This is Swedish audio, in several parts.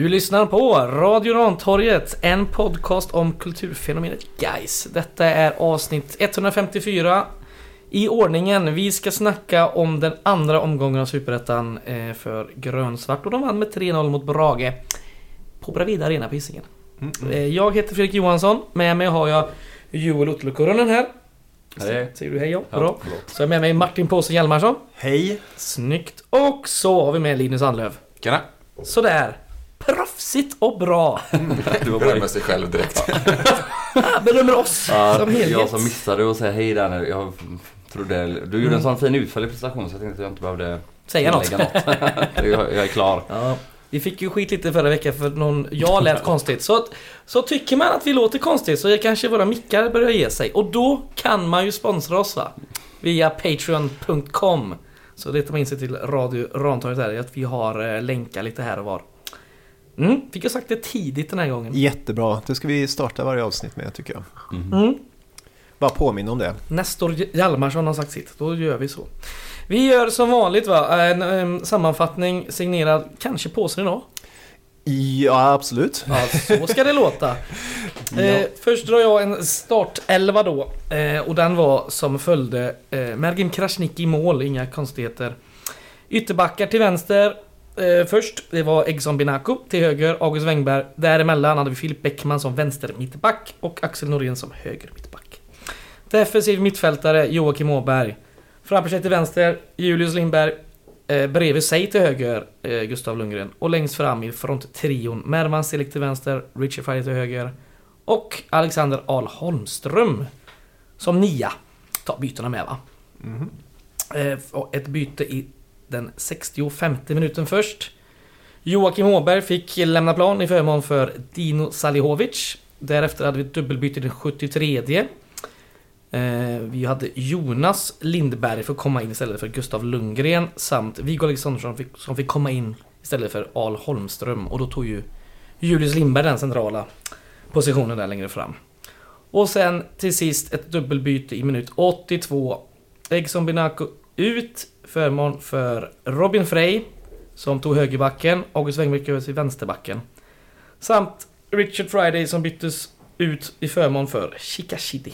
Du lyssnar på Radio Rantorget, en podcast om kulturfenomenet Guys. Detta är avsnitt 154 i ordningen. Vi ska snacka om den andra omgången av Superettan eh, för grönsvart och de vann med 3-0 mot Brage på Bravida Arena på Hisingen. Eh, Jag heter Fredrik Johansson, med mig har jag Joel Ottelukurunen här. Hej. Säger du hej ja? Ja, Bra. förlåt. Så är med mig Martin Påsen Hjalmarsson. Hej! Snyggt. Och så har vi med Linus Anlöv. Tjena! Sådär. Proffsigt och bra. Du var Berömmer sig själv direkt. Berömmer oss Ja, som helhet. jag som missade att säga hej där nu. Jag trodde... Du gjorde en sån fin utförlig presentation så jag tänkte att jag inte behövde Säga något. något. jag, jag är klar. Ja, vi fick ju skit lite förra veckan för någon, jag lät konstigt. Så, så tycker man att vi låter konstigt så är kanske våra mickar börjar ge sig. Och då kan man ju sponsra oss va? Via Patreon.com. Så letar man in sig till Radio Rantorget där, att vi har eh, länkar lite här och var. Mm, fick jag sagt det tidigt den här gången. Jättebra, det ska vi starta varje avsnitt med tycker jag. Mm. Bara påminna om det. Nestor Hjalmarsson har sagt sitt, då gör vi så. Vi gör som vanligt va, en, em, sammanfattning signerad kanske påsen idag. Ja, absolut. Ja, så ska det låta. Eh, först drar jag en startelva då. Eh, och den var som följde eh, Mergim Krasniqi i mål, inga konstigheter. Ytterbackar till vänster. Eh, först, det var Egson Binako. Till höger, August Wengberg. Däremellan hade vi Filip Bäckman som vänster mittback och Axel Norén som höger mittback. Defensiv mittfältare Joakim Åberg. Framför sig till vänster, Julius Lindberg. Eh, bredvid sig till höger, eh, Gustav Lundgren. Och längst fram i fronttrion, Mervan Selik till vänster, Richard Friday till höger. Och Alexander Ahl Holmström som nia. Ta bytena med va? Mhm. Eh, och ett byte i den 65 minuten först. Joakim Åberg fick lämna plan i förmån för Dino Salihovic. Därefter hade vi ett dubbelbyte i den 73 eh, vi hade Jonas Lindberg för att komma in istället för Gustav Lundgren samt Viggo Alexandersson fick, som fick komma in istället för Al Holmström och då tog ju Julius Lindberg den centrala positionen där längre fram. Och sen till sist ett dubbelbyte i minut 82. Egson Binako ut förmån för Robin Frey som tog högerbacken, August Wengberg över till vänsterbacken. Samt Richard Friday som byttes ut i förmån för Chikashidi.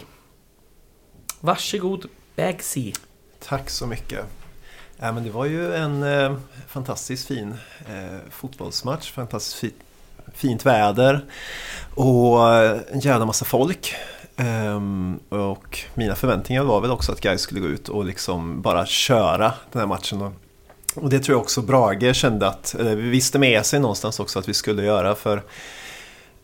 Varsågod, Bagsy. Tack så mycket. Ja, men det var ju en eh, fantastiskt fin eh, fotbollsmatch, fantastiskt fi fint väder och eh, en jävla massa folk. Um, och mina förväntningar var väl också att Gais skulle gå ut och liksom bara köra den här matchen. Och, och det tror jag också Brage kände att, eller vi visste med sig någonstans också att vi skulle göra för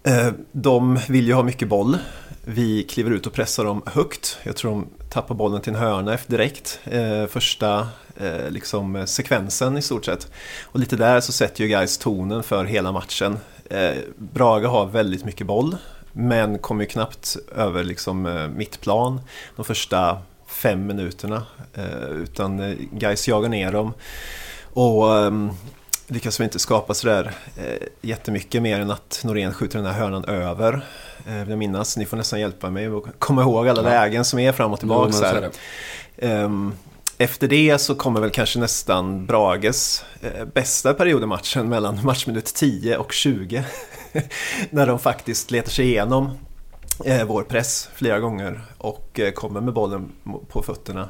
uh, de vill ju ha mycket boll. Vi kliver ut och pressar dem högt. Jag tror de tappar bollen till en hörna direkt. Uh, första uh, liksom, sekvensen i stort sett. Och lite där så sätter ju guys tonen för hela matchen. Brage har väldigt mycket boll. Men kommer ju knappt över liksom, eh, mittplan de första fem minuterna. Eh, utan eh, guys jagar ner dem. Och ehm, lyckas vi inte skapa sådär jättemycket mer än att Norén skjuter den här hörnan över. Vill jag minnas. Ni får nästan hjälpa mig att komma ihåg alla Ja. lägen som är fram och Jo, tillbaka. här. det. Ehm, efter det så kommer väl kanske nästan Brages bästa period i matchen mellan matchminut 10 och 20. När de faktiskt letar sig igenom eh, vår press flera gånger och eh, kommer med bollen på fötterna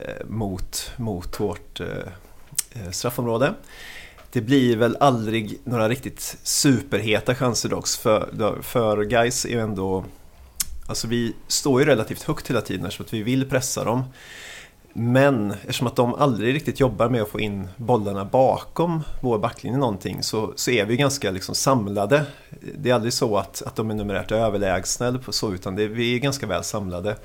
eh, mot, mot vårt eh, eh, straffområde. Det blir väl aldrig några riktigt superheta chanser dock för, för guys är ju ändå Alltså vi står ju relativt högt hela tiden så att vi vill pressa dem. Men eftersom att de aldrig riktigt jobbar med att få in bollarna bakom vår backlinje någonting så, så är vi ganska liksom samlade. Det är aldrig så att, att de är numerärt överlägsna eller så utan det, vi är ganska väl samlade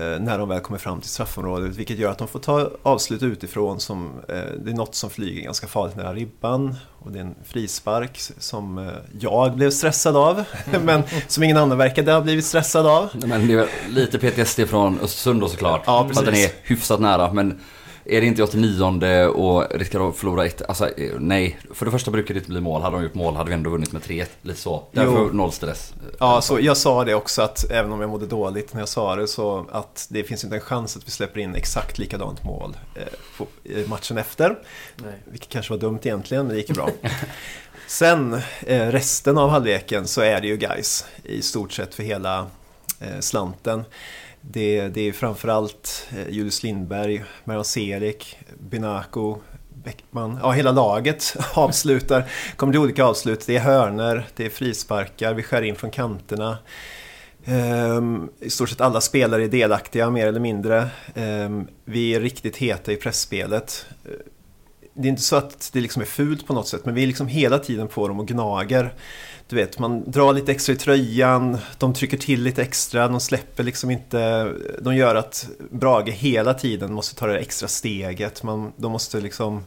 när de väl kommer fram till straffområdet vilket gör att de får ta avslut utifrån som eh, det är något som flyger ganska farligt nära ribban och det är en frispark som eh, jag blev stressad av men som ingen annan verkade ha blivit stressad av. Men det är lite PTSD från Östersund då såklart. Ja, För att den är precis. hyfsat nära. Men är det inte i 89 och riskerar att förlora ett, alltså eh, nej. För det första brukar det inte bli mål. Hade de gjort mål hade vi ändå vunnit med 3-1. Lite så. Därför Jo. noll stress. Ja, så jag sa det också att även om jag mådde dåligt när jag sa det så att det finns inte en chans att vi släpper in exakt likadant mål eh, matchen efter. Nej. Vilket kanske var dumt egentligen, men det gick ju bra. Sen eh, resten av halvleken så är det ju guys i stort sett för hela eh, slanten. Det, det är framförallt eh, Julius Lindberg, Meron Selik, Binako, Bäckman. Ja, hela laget avslutar. kommer till olika avslut. Det är hörner, det är frisparkar, vi skär in från kanterna. Um, I stort sett alla spelare är delaktiga mer eller mindre. Um, vi är riktigt heta i pressspelet. Det är inte så att det liksom är fult på något sätt men vi är liksom hela tiden på dem och gnager. Du vet, man drar lite extra i tröjan, de trycker till lite extra, de släpper liksom inte... De gör att Brage hela tiden måste ta det extra steget. Man, de måste liksom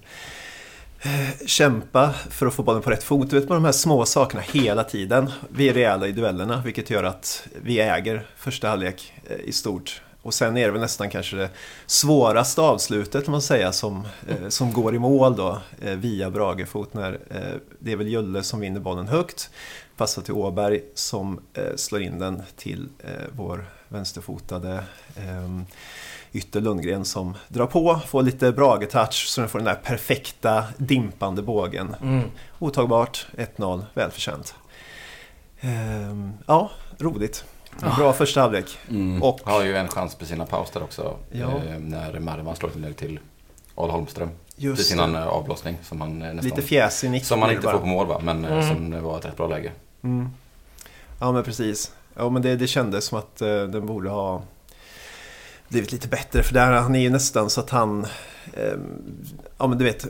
eh, kämpa för att få bollen på rätt fot. Du vet, med de här små sakerna hela tiden. Vi är rejäla i duellerna vilket gör att vi äger första halvlek eh, i stort. Och sen är det väl nästan kanske det svåraste avslutet man säga som, eh, som går i mål då eh, via Bragefot när eh, det är väl Julle som vinner bollen högt. Passar till Åberg som eh, slår in den till eh, vår vänsterfotade ehm, Ytter Lundgren som drar på, får lite Brage-touch så den får den där perfekta dimpande bågen. Mm. Otagbart, 1-0, välförtjänt. Ehm, ja, roligt. Bra första halvlek. Mm. Och- Har ju en chans på sina paus där också. Ja. Eh, när Marman slår inlägg till Al Holmström. Just Precis innan eh, avblåsning. Som han eh, nästan... Lite fjäsig nick. Som det inte bara. får på mål va, men Mm. som var ett rätt bra läge. Mm. Ja men precis. Ja men det, det kändes som att eh, den borde ha blivit lite bättre för där han är ju nästan så att han eh, Ja men du vet,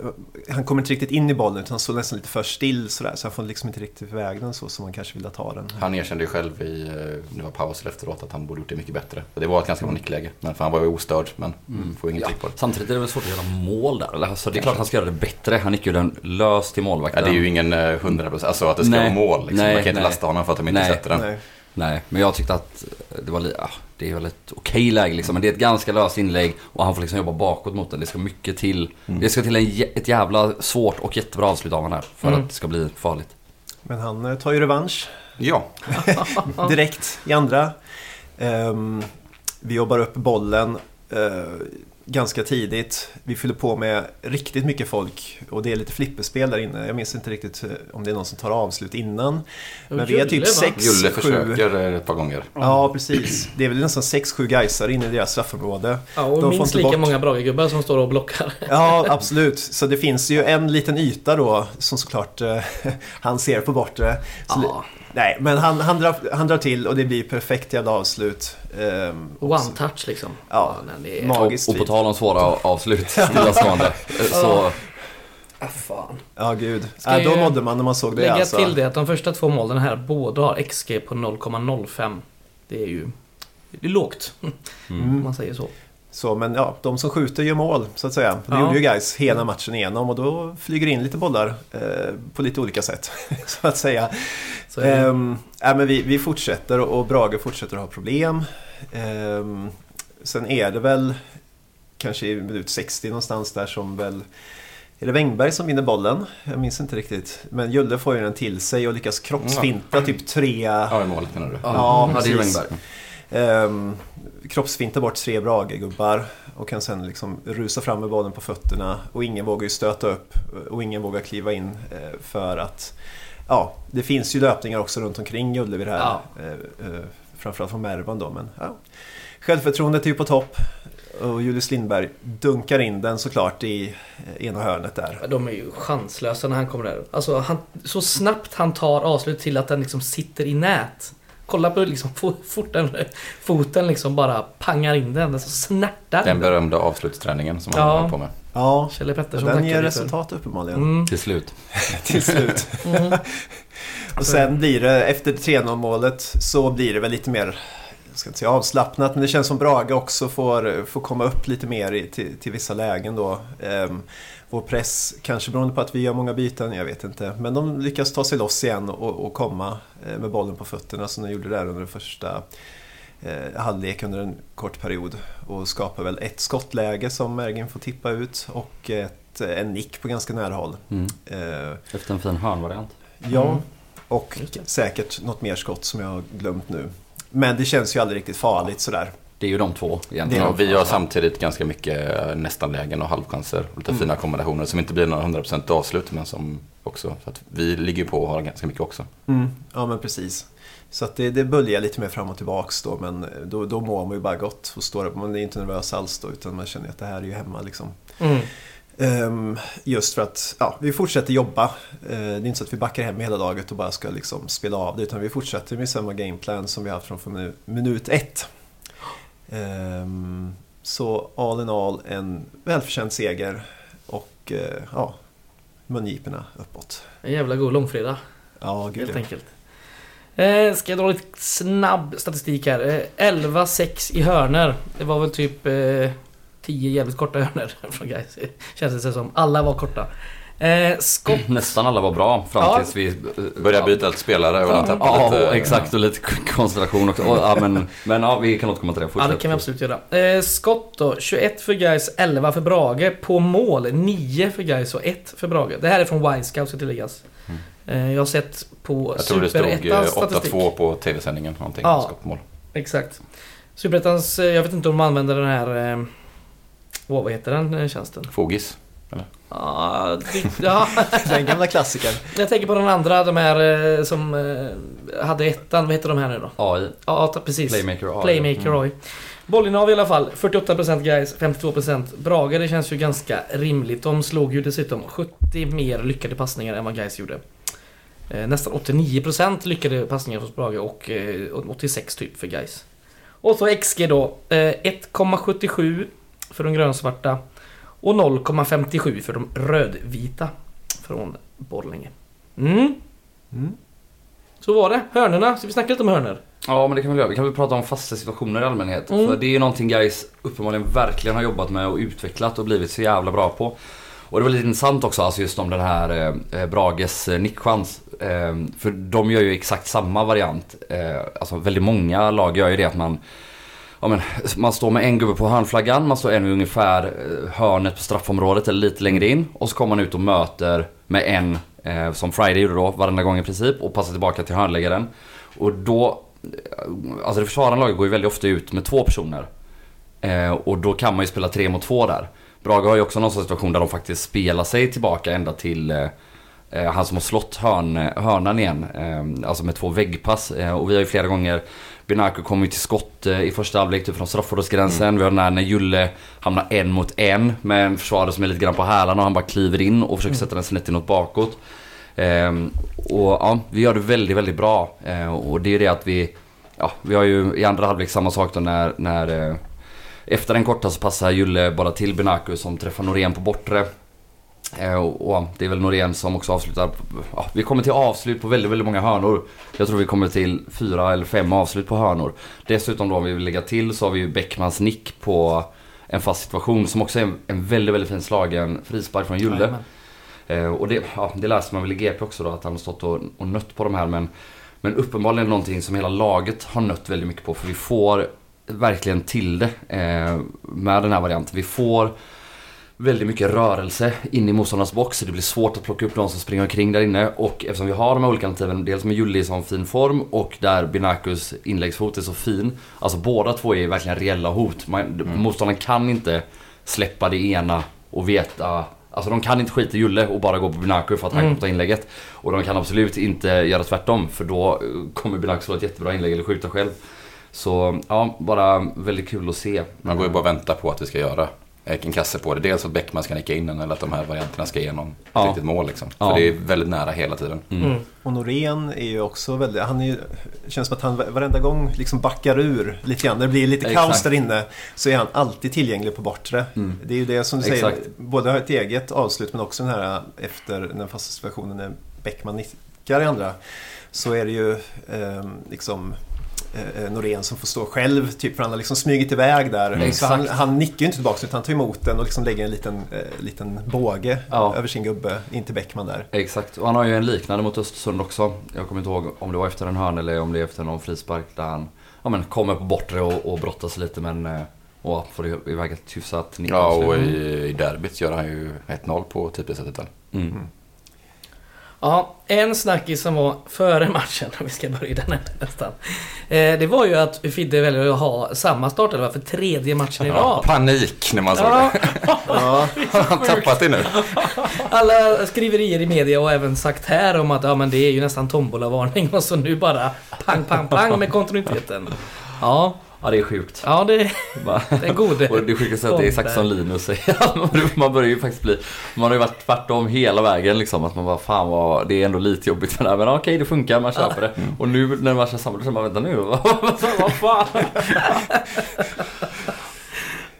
han kommer inte riktigt in i bollen utan han står nästan lite för still sådär så han får liksom inte riktigt iväg den så som man kanske vill ta den. Han erkände ju själv i, eh, det var pauser efteråt, att han borde gjort det mycket bättre. Det var ett ganska bra nickläge. Men för han var ju ostörd, men Mm. får inget Ja, på det. samtidigt är det väl svårt att göra mål där. Eller, alltså, det är klart han ska göra det bättre. Han gick ju den lös till Ja, målvakten. det är ju ingen eh, hundra procent, alltså att det ska Nej. vara mål. Liksom. Nej, man kan inte nej. lasta honom för att de inte Nej. sätter den. Nej. Nej, men jag tyckte att det var, ja, det är väl ett okej läge liksom. Men det är ett ganska löst inlägg och han får liksom jobba bakåt mot den. Det ska mycket till. Mm. Det ska till en, ett jävla svårt och jättebra avslut av honom här. För Mm. att det ska bli farligt. Men han eh, tar ju revansch Ja, direkt i andra. Ehm, vi jobbar upp bollen eh, ganska tidigt. Vi fyller på med riktigt mycket folk och det är lite flipperspel där inne. Jag minns inte riktigt eh, om det är någon som tar avslut innan. Men vi är typ Julle, va? sex, Julle sju... försöker ett par gånger. Ja, precis. Det är väl nästan 6-7 gaisar inne i deras straffområde. Ja, och De får minst inte lika bort- många Brage-gubbar som står och blockar. Ja, absolut. Så det finns ju en liten yta då som såklart eh, han ser på bortre. Så, Ja. Nej, men han, han, drar, han drar till och det blir perfekt jävla avslut. Ehm, och One så- touch liksom. Ja. det är... Ma- Och, Magiskt och på tal om svåra avslut, stillastående. så Ah, fan. Ja, gud. Ska Ja, då jag nådde man när man såg det Lägga alltså. till det att de första två målen här båda har XG på 0,05. Det är ju... Det är lågt, om Mm. man säger så. Så, men ja, de som skjuter gör mål, så att säga. Det Ja. gjorde ju guys hela matchen igenom och då flyger in lite bollar eh, på lite olika sätt, så att säga. så. Ehm, ja, men vi, vi fortsätter och Brage fortsätter att ha problem. Ehm, sen är det väl kanske i minut 60 någonstans där som väl är det Wängberg som vinner bollen? Jag minns inte riktigt. Men Julle får ju den till sig och lyckas kroppsfinta typ tre... Ja, i målet menar du? Ja, ja, det är precis. Wängberg. Um, kroppsfintar bort tre Brage-gubbar och kan sen liksom rusa fram med bollen på fötterna och ingen vågar ju stöta upp och ingen vågar kliva in eh, för att ja, det finns ju löpningar också runt omkring det här. Ja. Eh, eh, framförallt från Mervan då, men ja. Självförtroendet är ju på topp och Julius Lindberg dunkar in den såklart i eh, ena hörnet där. De är ju chanslösa när han kommer där. Alltså, han, så snabbt han tar avslut till att den liksom sitter i nät. Kolla på liksom fo- fort den, foten liksom bara pangar in den. Den så snärtar. Den berömda avslutsträningen som han Ja. håller på med. Ja, Kjelle Pettersson den ger resultat uppenbarligen. Mm. Till slut. Till slut. Mm. Och sen blir det, efter 3-0 målet, så blir det väl lite mer, jag ska inte säga avslappnat, men det känns som Brage också får, får komma upp lite mer i, till, till vissa lägen då. Ehm, vår press, kanske beroende på att vi gör många byten, jag vet inte. Men de lyckas ta sig loss igen och, och komma eh, med bollen på fötterna som de gjorde där under den första eh, halvlek under en kort period. Och skapar väl ett skottläge som Mergin får tippa ut och ett, en nick på ganska nära håll. Mm. Eh, Efter en fin hörnvariant. Ja, Mm. och säkert något mer skott som jag har glömt nu. Men det känns ju aldrig riktigt farligt sådär. Det är ju de två egentligen. Ja, vi har samtidigt ganska mycket eh, nästan-lägen och halvchanser. Och lite fina kombinationer som inte blir några 100% avslut men som också... Så att vi ligger på och har ganska mycket också. Mm, ja men precis. Så att det, det böljar lite mer fram och tillbaks då men då, då mår man ju bara gott och står Man är inte nervös alls då utan man känner att det här är ju hemma liksom. Mm. Ehm, just för att ja, vi fortsätter jobba. Eh, det är inte så att vi backar hem hela laget och bara ska liksom spela av det utan vi fortsätter med samma gameplan som vi haft från minu- minut ett. Ehm, så all in all en välförtjänt seger och eh, ja, mungiporna uppåt. En jävla god långfredag. Ja, gud Helt ja. enkelt. Eh, ska jag dra lite snabb statistik här. Eh, 11-6 i hörner. Det var väl typ eh, 10 jävligt korta hörner från guys. Känns det som. Alla var korta. Eh, skott. Nästan alla var bra fram Ja. tills vi... Börjar byta lite spelare och tappa Ja, lite... exakt. Och lite konstellation också. Ja, men, men ja, vi kan återkomma till det. Ja, Fortsätt. det kan vi absolut göra. Eh, skott då. 21 för guys 11 för Brage. På mål 9 för guys och 1 för Brage. Det här är från Wisecout ska tilläggas. Eh, jag har sett på Jag tror det stod eh, Superettans statistik. 8-2 på tv-sändningen. Någonting. Ja. Skottmål. Exakt. Superettans, eh, jag vet inte om de använder den här... Eh, vad heter den eh, tjänsten? Fogis. Ah, det- ja, Den gamla klassikern. jag tänker på den andra, de här eh, som eh, hade ettan. Vad heter de här nu då? AI. Ja, precis. Playmaker AI. Playmaker AI. Bollinnehav i alla fall. 48% guys, 52% Brage. Det känns ju ganska rimligt. De slog ju dessutom 70 mer lyckade passningar än vad guys gjorde. Eh, nästan 89% lyckade passningar hos Brage och eh, 86 typ för guys. Och så XG då. Eh, 1,77 för de grönsvarta. Och 0,57 för de rödvita. Från Borlänge. Mm, Mm. så var det. Hörnorna. Ska vi snacka lite om hörnor? Ja men det kan vi göra. Vi kan väl prata om fasta situationer i allmänhet. Mm. För det är ju någonting guys uppenbarligen verkligen har jobbat med och utvecklat och blivit så jävla bra på. Och det var lite intressant också alltså just om den här eh, Brages eh, nickchans. Eh, för de gör ju exakt samma variant. Eh, alltså väldigt många lag gör ju det att man Ja, men, man står med en gubbe på hörnflaggan, man står en vid ungefär eh, hörnet på straffområdet eller lite längre in. Och så kommer man ut och möter med en, eh, som Friday gjorde då, varenda gång i princip. Och passar tillbaka till hörnläggaren. Och då, eh, alltså det försvarande laget går ju väldigt ofta ut med två personer. Eh, och då kan man ju spela tre mot två där. Brage har ju också någon sån situation där de faktiskt spelar sig tillbaka ända till eh, eh, han som har slått hörn, eh, hörnan igen. Eh, alltså med två väggpass. Eh, och vi har ju flera gånger Binaco kommer ju till skott eh, i första halvlek typ från straffområdesgränsen. Vi har den här när Julle hamnar en mot en med en försvarare som är lite grann på hälarna och han bara kliver in och försöker sätta den snett inåt bakåt. Ehm, och ja, vi gör det väldigt, väldigt bra. Ehm, och det är det att vi, ja, vi har ju i andra halvlek samma sak då när, när eh, efter den korta så passar Julle bara till Benaku som träffar Norén på bortre. Eh, och, och det är väl Norén som också avslutar. Ja, vi kommer till avslut på väldigt, väldigt många hörnor. Jag tror vi kommer till fyra eller fem avslut på hörnor. Dessutom då om vi vill lägga till så har vi ju Bäckmans nick på en fast situation som också är en, en väldigt, väldigt fin slagen frispark från Julle. Eh, och det, ja, det läste man väl i GP också då att han har stått och, och nött på de här men Men uppenbarligen någonting som hela laget har nött väldigt mycket på för vi får verkligen till det eh, med den här varianten. Vi får väldigt mycket rörelse in i motståndarnas box. så Det blir svårt att plocka upp de som springer omkring där inne. Och eftersom vi har de här olika alternativen, dels med Julli som fin form och där Binakus inläggsfot är så fin. Alltså båda två är verkligen reella hot. Man, Mm. Motståndaren kan inte släppa det ena och veta Alltså de kan inte skita i Julle och bara gå på Binaku för att han Mm. kommer ta inlägget. Och de kan absolut inte göra tvärtom för då eh, kommer Binaku slå ett jättebra inlägg eller skjuta själv. Så ja, bara väldigt kul att se. Man går ju bara och väntar på att vi ska göra en kasse på det. Dels att Bäckman ska nicka in den eller att de här varianterna ska igenom ett Ja. riktigt mål liksom. Ja. För det är väldigt nära hela tiden. Mm. Mm. Och Norén är ju också väldigt, han är ju, känns som att han varenda gång liksom backar ur lite grann. När det blir lite Exakt. kaos där inne så är han alltid tillgänglig på bortre. Mm. Det är ju det som du säger, Exakt. både har ett eget avslut men också den här efter den fasta situationen när Bäckman nickar i andra. Så är det ju eh, liksom eh, Norén som får stå själv, typ, för han har liksom smugit iväg där. Så Exakt. han, han nickar ju inte tillbaka utan han tar emot den och liksom lägger en liten, eh, liten båge Ja. över sin gubbe in till Bäckman där. Exakt, och han har ju en liknande mot Östersund också. Jag kommer inte ihåg om det var efter en hörn eller om det är efter någon frispark där han ja, men, kommer på bortre och, och brottas lite men eh, och får iväg ett hyfsat Ja, och i, i derbyt gör han ju 1-0 på typiskt sättet. Mm. Ja, en snackis som var före matchen, om vi ska börja den här nästan. Eh, det var ju att Fidde väljer att ha samma startelva för tredje matchen i Ja, rad. panik när man såg Ja, det. Ja, Har han tappat det nu? alla skriverier i media och även sagt här om att ja, men det är ju nästan tombolavarning och så nu bara pang, pang, pang med kontinuiteten. Ja, Ja det är sjukt. ja det, Bara- det är gode. Och det sjukaste är att det är som Linus säger. man börjar ju faktiskt bli... Man har ju varit tvärtom hela vägen liksom. Att man bara fan vad... Det är ändå lite jobbigt med det här. Men okej det funkar, man köper det. Och nu när man kör samma, känner man vänta nu. vad vad fan?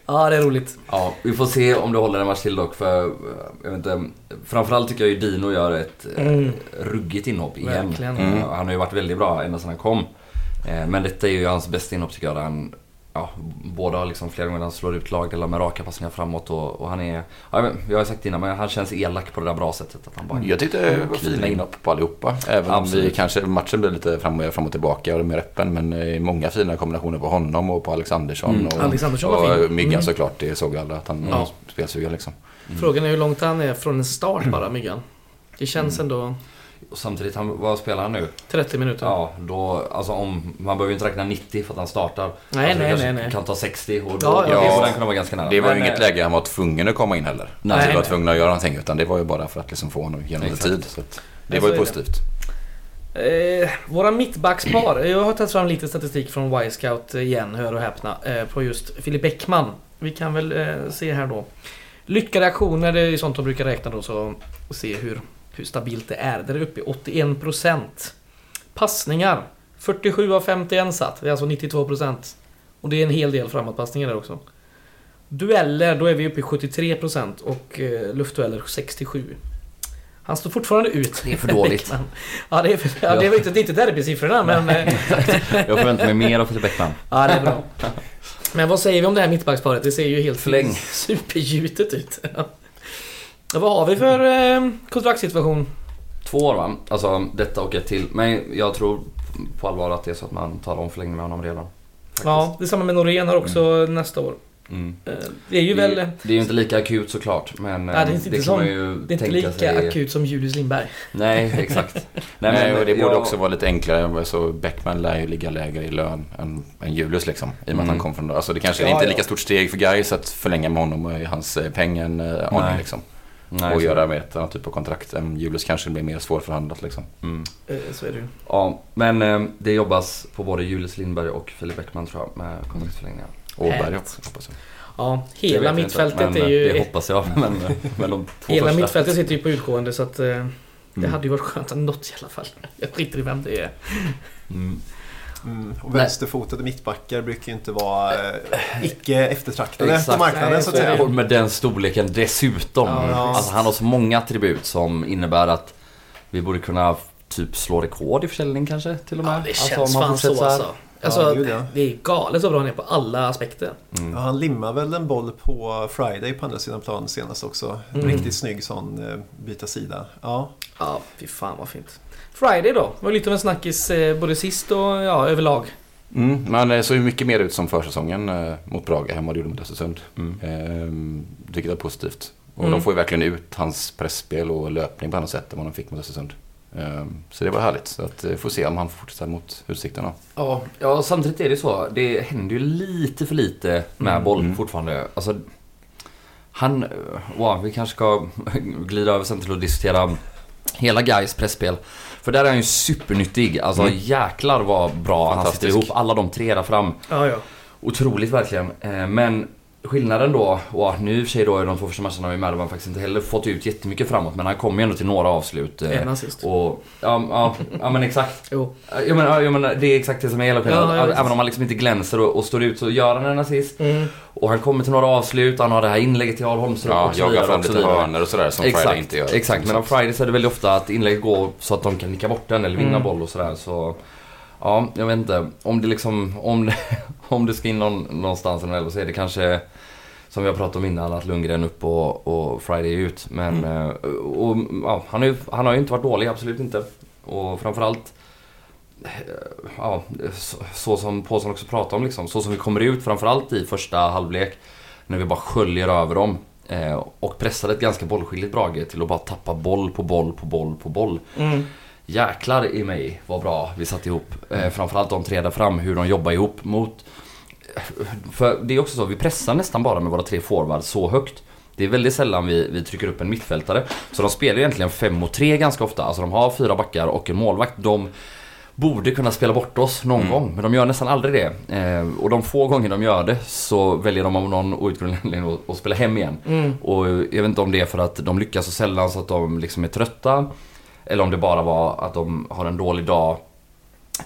Ja, det är roligt. Ja, vi får se om det håller en match till dock för... eh, Jag vet inte. Framförallt tycker jag ju Dino gör ett mm. ruggigt inhopp igen. Verkligen. Eh, Han har ju varit väldigt bra ända sedan han kom. Eh, Men detta är ju hans bästa inhopp tycker jag. Där han, ja, båda har liksom flera gånger han slår ut lagdelar med raka passningar framåt och, och han är... Ja, men, jag har sagt det innan men han känns elak på det där bra sättet. Att han bara, Jag tyckte det var fina inhopp på allihopa. Även om vi Absolut. kanske, matchen blev lite fram och, fram och tillbaka och mer öppen. Men eh, många fina kombinationer på honom och på Alexandersson. Mm. Och, Alexandersson var och fin. Myggan Mm. såklart, det såg alla att han Ja. ja. spelsugen liksom. Frågan är hur långt han är från en start bara, Myggan. Det känns ändå Och samtidigt, han, vad spelar han nu? 30 minuter. Ja, då, alltså om, man behöver ju inte räkna 90 för att han startar. Nej, alltså, nej, nej, nej. kan ta 60 och då Ja, ja, den kunna vara ganska nära. Det var ju inget eh, läge han var tvungen att komma in heller. Nej, Nej, var nej. tvungen att göra någonting. Utan det var ju bara för att liksom få honom igenom Exakt. tid. Så att det Ja, var ju positivt. Eh, våra mittbackspar. Jag har tagit fram lite statistik från Y-scout igen, hör och häpna, eh, på just Filip Bäckman. Vi kan väl eh, se här då. Lyckade aktioner, det är sånt de brukar räkna då, så och se hur, hur stabilt det är. Där är uppe i 81%. Passningar. 47 av 51 satt, det är alltså 92%. Och det är en hel del framåtpassningar där också. Dueller, då är vi uppe i 73% och eh, luftdueller 67%. Han står fortfarande ut. Det är för dåligt. Ja, det är, för, ja, det är inte, det är inte derbysiffrorna, men... eh, Jag förväntar mig mer av Filip Bäckman. Ja, det är bra. Men vad säger vi om det här mittbacksparet? Det ser ju helt supergjutet ut. Ja, vad har vi för eh, kontraktssituation? Två år va? Alltså detta och ett till. Men jag tror på allvar att det är så att man tar om förlängning med honom redan. Faktiskt. Ja, det är samma med Norén har också nästa år. Mm. Eh, Det är ju väl... Det, det är ju inte lika akut såklart men Nej, det är eh, inte det som- Det är inte lika sig. akut som Julius Lindberg. Nej, exakt. Nej, Nej, och det borde jag- också vara lite enklare. Så Beckman lär ju ligga lägre i lön än, än Julius liksom. I och med Mm. att han kom från... Alltså det kanske Ja, inte är ja. lika stort steg för Gais att förlänga med honom och hans eh, peng än eh, Nej. liksom. Nej, och göra med ett annat typ av kontrakt. än Julius kanske blir mer svårförhandlat liksom. Mm. Eh, Så är det ju. Ja, men eh, det jobbas på både Julius Lindberg och Filip Bäckman tror jag med kontraktsförlängningar. Åberg Härligt. också hoppas jag. Ja, hela mittfältet inte, men, är ju... Det hoppas jag, men, men de två Hela första. mittfältet sitter ju på utgående så att... eh, Det Mm. hade ju varit skönt att något i alla fall. Jag skiter i vem det är. Mm. Mm, och vänsterfotade mittbackar brukar ju inte vara eh, icke eftertraktade Exakt. på marknaden Nej, så att säga. Och med den storleken dessutom. Ja, alltså han har så många attribut som innebär att vi borde kunna typ slå rekord i försäljning kanske till och med. Ja, det Alltså, känns han fan så här. alltså. Alltså, ja. det är galet så bra han är på alla aspekter. Mm. Ja, han limmar väl en boll på Friday på andra sidan planen senast också. Mm. Riktigt snygg sån eh, byta sida. Ja, Ja, fy fan vad fint. Friday då? var lite av en snackis eh, både sist och ja, överlag. Mm, men det såg ju mycket mer ut som försäsongen eh, mot Braga hemma det gjorde mot Östersund. Mm. Eh, vilket är positivt. Och Mm. de får ju verkligen ut hans pressspel och löpning på annat sätt än vad de fick mot Östersund. Eh, så det var härligt. Så att, eh, får se om han får fortsätta mot Utsikten. Ja, ja, samtidigt är det så. Det händer ju lite för lite med Mm. boll Mm. fortfarande. Alltså, han... Wow, vi kanske ska glida över sen till att diskutera hela Gais pressspel. För där är han ju supernyttig. Alltså Mm. jäklar vad bra han sitter ihop. Alla de tre där fram. Ja, ja. Otroligt verkligen. Eh, Men skillnaden då, och nu i och för sig då i de två första matcherna med Madden faktiskt inte heller fått ut jättemycket framåt men han kommer ju ändå till några avslut. eh, En assist. Och, ja, ja, ja men exakt. Jo. Jag menar, jag menar, det är exakt det som är hela skillnaden. Ja. Även om han liksom inte glänser och, och står ut så gör han en assist. Mm. Och han kommer till några avslut, han har det här inlägget till Jarl Holmström Ja, och så jagar vidare. fram lite hörnor och sådär som Exakt, Friday inte gör. exakt. Men Så av Fridays är det väldigt ofta att inlägget går så att de kan nicka bort den eller vinna Mm. boll och sådär. Så ja, jag vet inte. Om det liksom, om det, om det ska in någon, någonstans eller så är det kanske som vi har pratat om innan, att Lundgren upp och, och Friday ut. Men Mm. eh, och, ja, han, är, han har ju inte varit dålig, absolut inte. Och framförallt eh, Ja, så, så som Paulsson också pratade om liksom. Så som vi kommer ut framförallt i första halvlek. När vi bara sköljer över dem. Eh, och pressade ett ganska bollskickligt Brage till att bara tappa boll på boll på boll på boll. Mm. Jäklar i mig vad bra vi satt ihop. Eh, framförallt de tre där fram, hur de jobbar ihop mot... För det är också så, vi pressar nästan bara med våra tre forwards så högt. Det är väldigt sällan vi, vi trycker upp en mittfältare. Så de spelar egentligen 5 mot 3 ganska ofta. Alltså de har fyra backar och en målvakt. De borde kunna spela bort oss någon Mm. gång, men de gör nästan aldrig det. Eh, och de få gånger de gör det så väljer de av någon outgrundlig anledning att, att spela hem igen. Mm. Och jag vet inte om det är för att de lyckas så sällan så att de liksom är trötta. Eller om det bara var att de har en dålig dag.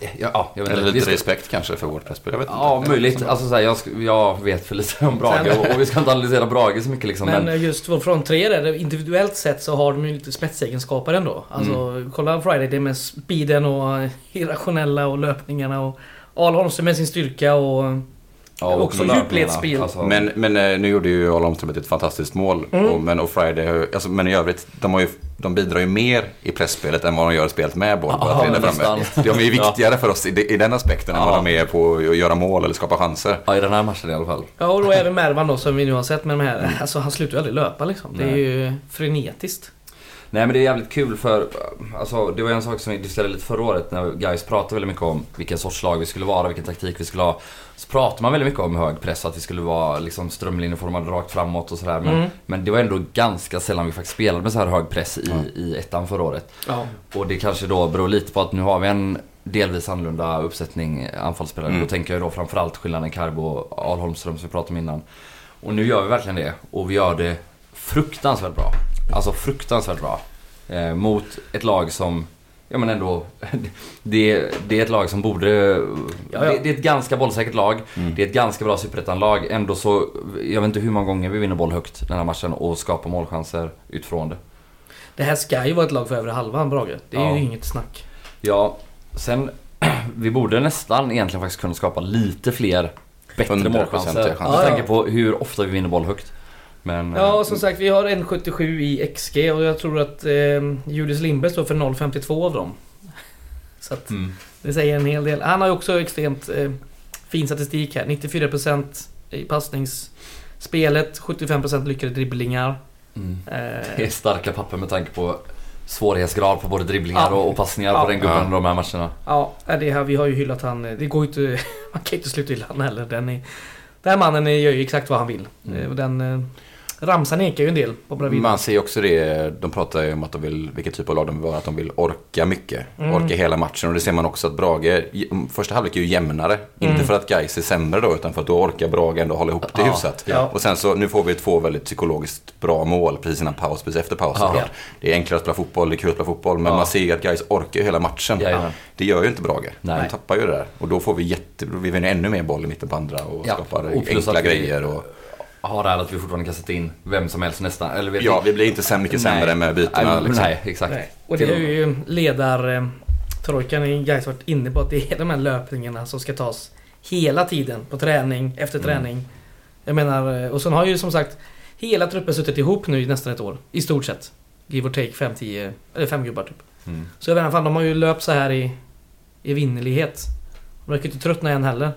Ja, ja, jag vet Eller lite ska- respekt kanske för vårt pressspel. Jag vet Ja, inte. möjligt. Alltså, så här, jag, sk- jag vet för lite om Brage och, och vi ska inte analysera Brage så mycket liksom. Men Men, just vår front tre där, individuellt sett så har de ju lite spetsegenskaper ändå. Alltså Mm. kolla Friday, det med speeden och irrationella och löpningarna och Al Holmström med sin styrka och... ja, och också djupledsspel. Alltså, Men, men eh, nu gjorde ju Arla Holmström ett fantastiskt mål. Mm. Och, men och Friday, har alltså, men i övrigt, de, har ju, de bidrar ju mer i pressspelet än vad de gör i spelet med boll. Ja, nästan. De är ju viktigare för oss i, i den aspekten än Ja. vad de är på att göra mål eller skapa chanser. Ja, i den här matchen i alla fall. Ja och då även Mervan då som vi nu har sett med de här. Alltså han slutar ju aldrig löpa liksom. Det är Nej. ju frenetiskt. Nej men det är jävligt kul för, alltså det var en sak som vi diskuterade lite förra året när guys pratade väldigt mycket om vilken sorts lag vi skulle vara, vilken taktik vi skulle ha. Så pratade man väldigt mycket om hög press, att vi skulle vara liksom strömlinjeformade rakt framåt och sådär. Men, Mm. men det var ändå ganska sällan vi faktiskt spelade med så här hög press i, i ettan förra året. Ja. Och det kanske då beror lite på att nu har vi en delvis annorlunda uppsättning anfallsspelare. Mm. Då tänker jag då framförallt skillnaden Carbo och Al Holmström som vi pratade om innan. Och nu gör vi verkligen det. Och vi gör det fruktansvärt bra. Alltså fruktansvärt bra. Eh, mot ett lag som, ja men ändå, det, det är ett lag som borde... Ja, ja. Det, det är ett ganska bollsäkert lag. Mm. Det är ett ganska bra superettan-lag. Ändå så, jag vet inte hur många gånger vi vinner boll högt den här matchen och skapar målchanser utifrån det. Det här ska ju vara ett lag för övre halvan Brage. Det är Ja. ju inget snack. Ja, sen vi borde nästan egentligen faktiskt kunna skapa lite fler bättre 100% målchanser. chanser. Med tanke på hur ofta vi vinner boll högt. Men... Ja, eh, som sagt vi har 1,77 i XG och jag tror att eh, Julius Lindberg står för 0,52 av dem. Så att Mm. det säger en hel del. Han har ju också extremt eh, fin statistik här. 94% i passningsspelet, 75% lyckade dribblingar. Mm. Eh, Det är starka papper med tanke på svårighetsgrad på både dribblingar Ja. och, och passningar Ja. på den gubben Ja. i de här matcherna. ja, det här, vi har ju hyllat han. Det går ju inte... Man kan ju inte sluta hylla han heller. Den, är, den här mannen gör ju exakt vad han vill. Mm. Eh, Och den... Ramsan ekar ju en del på Bravida. Man ser ju också det, de pratar ju om att de vill, vilket typ av lag de vill vara, att de vill orka mycket. Mm. Orka hela matchen och det ser man också att Brage, första halvlek är ju jämnare. Mm. Inte för att Gais är sämre då, utan för att då orkar Brage ändå hålla ihop det Ja, hyfsat. ja. Och sen så, nu får vi två väldigt psykologiskt bra mål precis innan paus, precis efter paus Ja. Det är enklare att spela fotboll, det är kul att spela fotboll, men man ser ju att Gais orkar ju hela matchen. Det gör ju inte Brage. Nej. De tappar ju det där. Och då får vi jätte, vi vinner ännu mer boll i mitten på andra och skapar och enkla grejer. Och, Har det här att vi fortfarande kan sätta in vem som helst nästan. Eller vet ja, vi blir inte så mycket sämre Nej. med bytena. Nej, liksom. nej, exakt. Nej. Och det är ju ledar... Eh, trojkan i Gais varit inne på att det är de här löpningarna som ska tas hela tiden på träning efter Mm. träning. Jag menar, eh, och sen har ju som sagt hela truppen suttit ihop nu i nästan ett år. I stort sett. Give or take 5-10, eller fem gubbar typ. Mm. Så jag vet inte, fan, de har ju löpt så här i evinnerlighet. De verkar inte tröttna än heller.